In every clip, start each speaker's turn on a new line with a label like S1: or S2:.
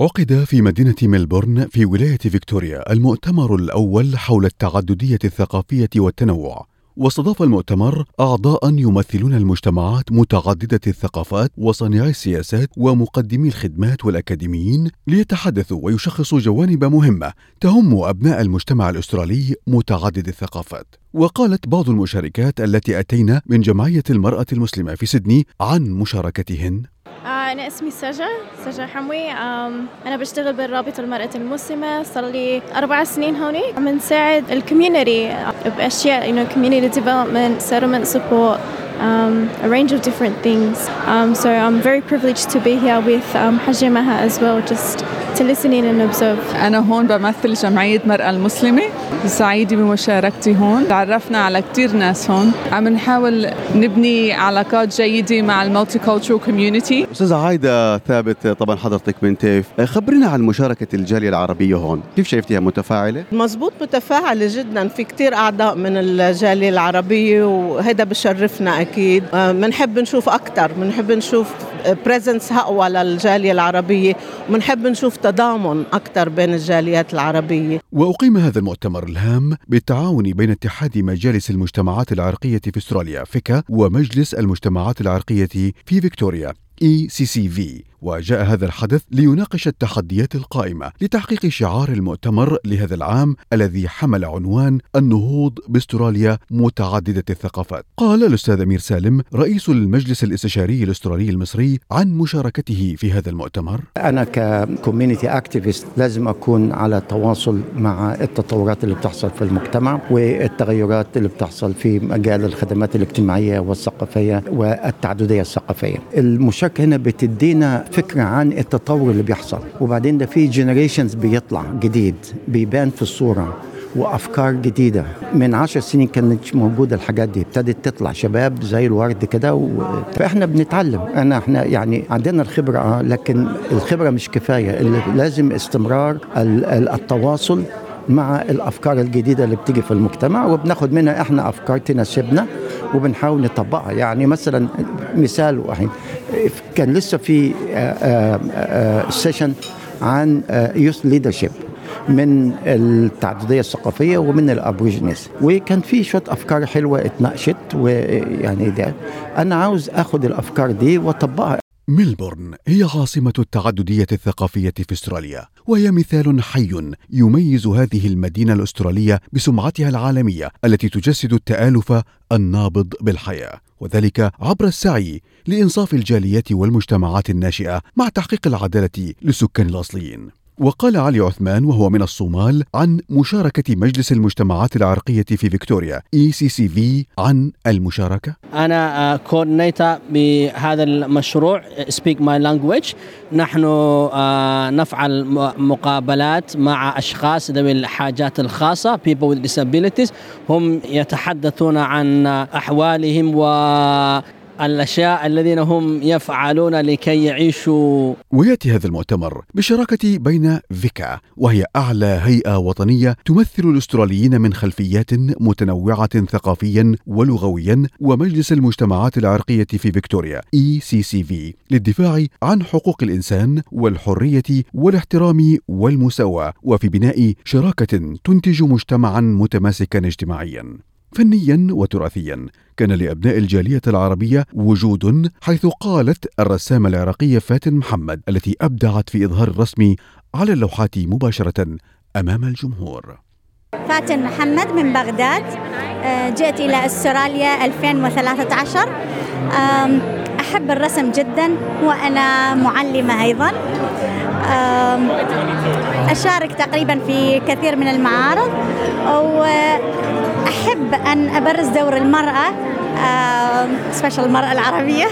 S1: عقد في مدينة ملبورن في ولاية فيكتوريا المؤتمر الأول حول التعددية الثقافية والتنوع. واستضاف المؤتمر أعضاء يمثلون المجتمعات متعددة الثقافات وصانعي السياسات ومقدمي الخدمات والأكاديميين ليتحدثوا ويشخصوا جوانب مهمة تهم أبناء المجتمع الأسترالي متعدد الثقافات. وقالت بعض المشاركات التي أتينا من جمعية المرأة المسلمة في سيدني عن مشاركتهن
S2: أنا اسمي سجا سجا حموي أنا بشتغل بالرابطة المرأة المسلمة صار لي أربع سنين هوني عم نساعد ال community بأشياء you know community development settlement support um, a range of different things um, so I'm very privileged to be here with um, Hajia Maha as well just to listen in and observe
S3: أنا هون بمثل جمعية مرأة المسلمة سعيدة بمشاركتي هون. تعرفنا على كتير ناس هون. عم نحاول نبني علاقات جيدة مع ال multicultural community
S4: أستاذة عايدة ثابت طبعا حضرتك من TAFE. خبرنا عن مشاركة الجالية العربية هون. كيف شايفتيها؟ متفاعلة؟
S5: مزبوط متفاعلة جدا. في كتير أعضاء من الجالية العربية وهذا بشرفنا أكيد. بنحب نشوف أكثر بنحب نشوف presence أقوى للجالية العربية. وبنحب نشوف تضامن أكثر بين الجاليات العربية.
S1: وأقيم هذا المؤتمر الهام بالتعاون بين اتحاد مجالس المجتمعات العرقية في استراليا FECCA ومجلس المجتمعات العرقية في فيكتوريا ECCV وجاء هذا الحدث ليناقش التحديات القائمة لتحقيق شعار المؤتمر لهذا العام الذي حمل عنوان النهوض باستراليا متعددة الثقافات. قال الأستاذ أمير سالم رئيس المجلس الاستشاري الأسترالي المصري عن مشاركته في هذا المؤتمر.
S6: أنا ك community activist لازم أكون على تواصل مع التطورات اللي بتحصل في المجتمع والتغيرات اللي بتحصل في مجال الخدمات الاجتماعية والثقافية والتعددية الثقافية. المشاركة هنا بتدينا فكرة عن التطور اللي بيحصل. وبعدين ده في جنريشنز بيطلع جديد بيبان في الصورة وأفكار جديدة. من عشر سنين كانت موجودة الحاجات دي ابتدت تطلع شباب زي الورد كده و... فإحنا بنتعلم. أنا إحنا يعني عندنا الخبرة لكن الخبرة مش كفاية. لازم استمرار التواصل مع الأفكار الجديدة اللي بتيجي في المجتمع وبناخد منها إحنا أفكار تناسبنا وبنحاول نطبقها. يعني مثلا مثال واحد كان لسه في session عن youth leadership من التعددية الثقافية ومن ال Aborigines وكان في شوية أفكار حلوة اتناقشت ويعني ده. أنا عاوز آخد الأفكار دي وأطبقها.
S1: ملبورن هي عاصمة التعددية الثقافية في استراليا، وهي مثال حي يميز هذه المدينة الأسترالية بسمعتها العالمية التي تجسد التآلف النابض بالحياة، وذلك عبر السعي لإنصاف الجاليات والمجتمعات الناشئة مع تحقيق العدالة للسكان الأصليين. وقال علي عثمان وهو من الصومال عن مشاركة مجلس المجتمعات العرقية في فيكتوريا ECCV عن المشاركة.
S7: أنا كورنيتا بهذا المشروع Speak My Language. نحن نفعل مقابلات مع أشخاص ذوي الحاجات الخاصة People with Disabilities. هم يتحدثون عن أحوالهم و الأشياء الذين هم يفعلون لكي يعيشوا.
S1: ويأتي هذا المؤتمر بشراكة بين فيكا وهي أعلى هيئة وطنية تمثل الأستراليين من خلفيات متنوعة ثقافيا ولغويا ومجلس المجتمعات العرقية في فيكتوريا ECCV للدفاع عن حقوق الإنسان والحرية والاحترام والمساواة وفي بناء شراكة تنتج مجتمعا متماسكا اجتماعيا. فنيا وتراثيا. كان لأبناء الجالية العربية وجود حيث قالت الرسامة العراقية فاتن محمد التي أبدعت في إظهار الرسم على اللوحات مباشرة أمام الجمهور.
S8: فاتن محمد من بغداد جئت إلى أستراليا 2013 أحب الرسم جدا وأنا معلمة أيضا. أشارك تقريبا في كثير من المعارض. واحب أن أبرز دور المرأة سبيشال المرأة العربية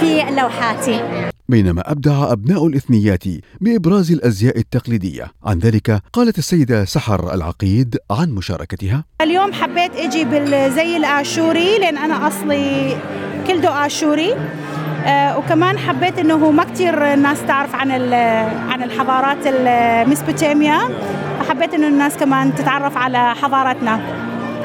S8: في لوحاتي.
S1: بينما أبدع أبناء الإثنيات بإبراز الأزياء التقليدية. عن ذلك قالت السيدة سحر العقيد عن مشاركتها.
S9: اليوم حبيت أجي بالزي الآشوري لأن أنا أصلي كلدو آشوري. آه وكمان حبيت إنه ما كثير الناس تعرف عن عن الحضارات الميسبوتاميا فحبيت إنه الناس كمان تتعرف على حضارتنا.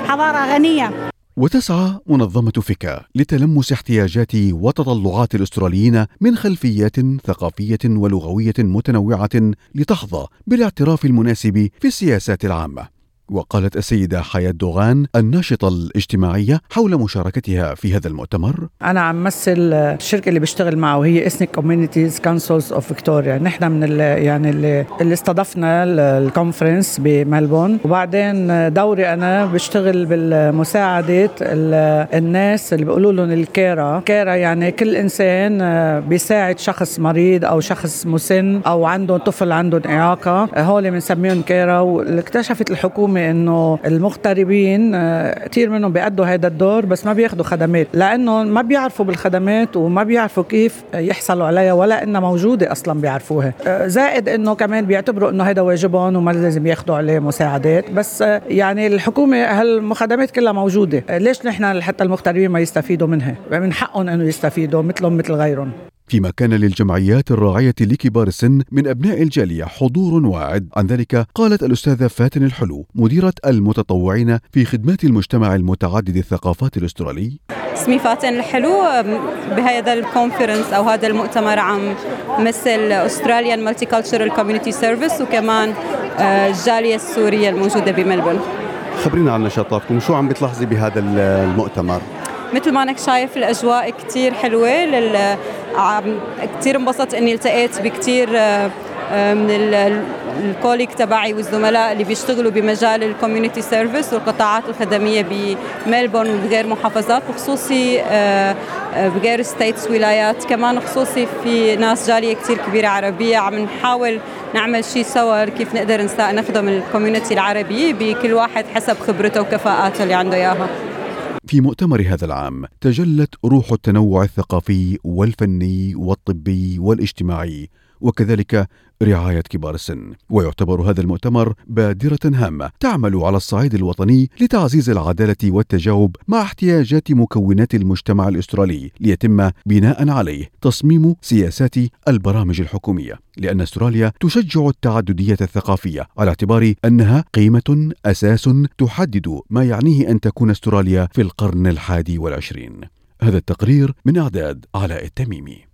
S9: حضارة غنية.
S1: وتسعى منظمة فيكا لتلمس احتياجات وتطلعات الأستراليين من خلفيات ثقافية ولغوية متنوعة لتحظى بالاعتراف المناسب في السياسات العامة. وقالت السيدة حياة دوغان الناشطة الاجتماعية حول مشاركتها في هذا المؤتمر.
S10: أنا عم مثل الشركة اللي بشتغل معه وهي Ethnic Communities' Council of Victoria نحن من ال يعني اللي, اللي استضفنا ال conference بملبورن. وبعدين دوري أنا بشتغل بالمساعدة الناس اللي بيقولوا لهم ال carer. carer يعني كل إنسان بيساعد شخص مريض أو شخص مسن أو عنده طفل عنده إعاقة. هول بنسميهم كيرا. واكتشفت الحكومة إنه المغتربين آه، كثير منهم بيأدوا هذا الدور بس ما بياخذوا خدمات لأنه ما بيعرفوا بالخدمات وما بيعرفوا كيف يحصلوا عليها ولا إنها موجودة أصلا بيعرفوها. آه، زائد إنه كمان بيعتبروا إنه هذا واجبهم وما لازم ياخذوا عليه مساعدات. بس آه، يعني الحكومة هالمخدمات كلها موجودة. ليش نحن حتى المغتربين ما يستفيدوا منها؟ من حقهم إنه يستفيدوا مثلهم مثل غيرهم.
S1: فيما كان للجمعيات الراعية لكبار السن من أبناء الجالية حضور واعد. عن ذلك قالت الأستاذة فاتن الحلو مديرة المتطوعين في خدمات المجتمع المتعدد الثقافات الأسترالي.
S11: اسمي فاتن الحلو بهذا ال conference أو هذا المؤتمر عم مثل Australian Multicultural Community Services وكمان الجالية السورية الموجودة بملبورن.
S4: خبرينا عن نشاطاتكم شو عم بتلاحظي بهذا المؤتمر؟
S11: مثل ما أنك شايف الأجواء كثير حلوة لل... كثير انبسطت إني التقيت بكثير آه، آه، من ال colleague تبعي والزملاء اللي بيشتغلوا بمجال ال community service والقطاعات الخدمية بملبورن وبغير محافظات وخصوصي آه، بغير states ولايات كمان خصوصي في ناس جالية كثير كبيرة عربية عم نحاول نعمل شيء سوا كيف نقدر نخدم ال community العربي بكل واحد حسب خبرته وكفاءاته اللي عنده إياها.
S1: في مؤتمر هذا العام تجلت روح التنوع الثقافي والفني والطبي والاجتماعي وكذلك رعاية كبار السن. ويعتبر هذا المؤتمر بادرة هامة تعمل على الصعيد الوطني لتعزيز العدالة والتجاوب مع احتياجات مكونات المجتمع الأسترالي ليتم بناء عليه تصميم سياسات البرامج الحكومية. لأن أستراليا تشجع التعددية الثقافية على اعتبار أنها قيمة أساس تحدد ما يعنيه أن تكون أستراليا في القرن الحادي والعشرين. هذا التقرير من إعداد علاء التميمي.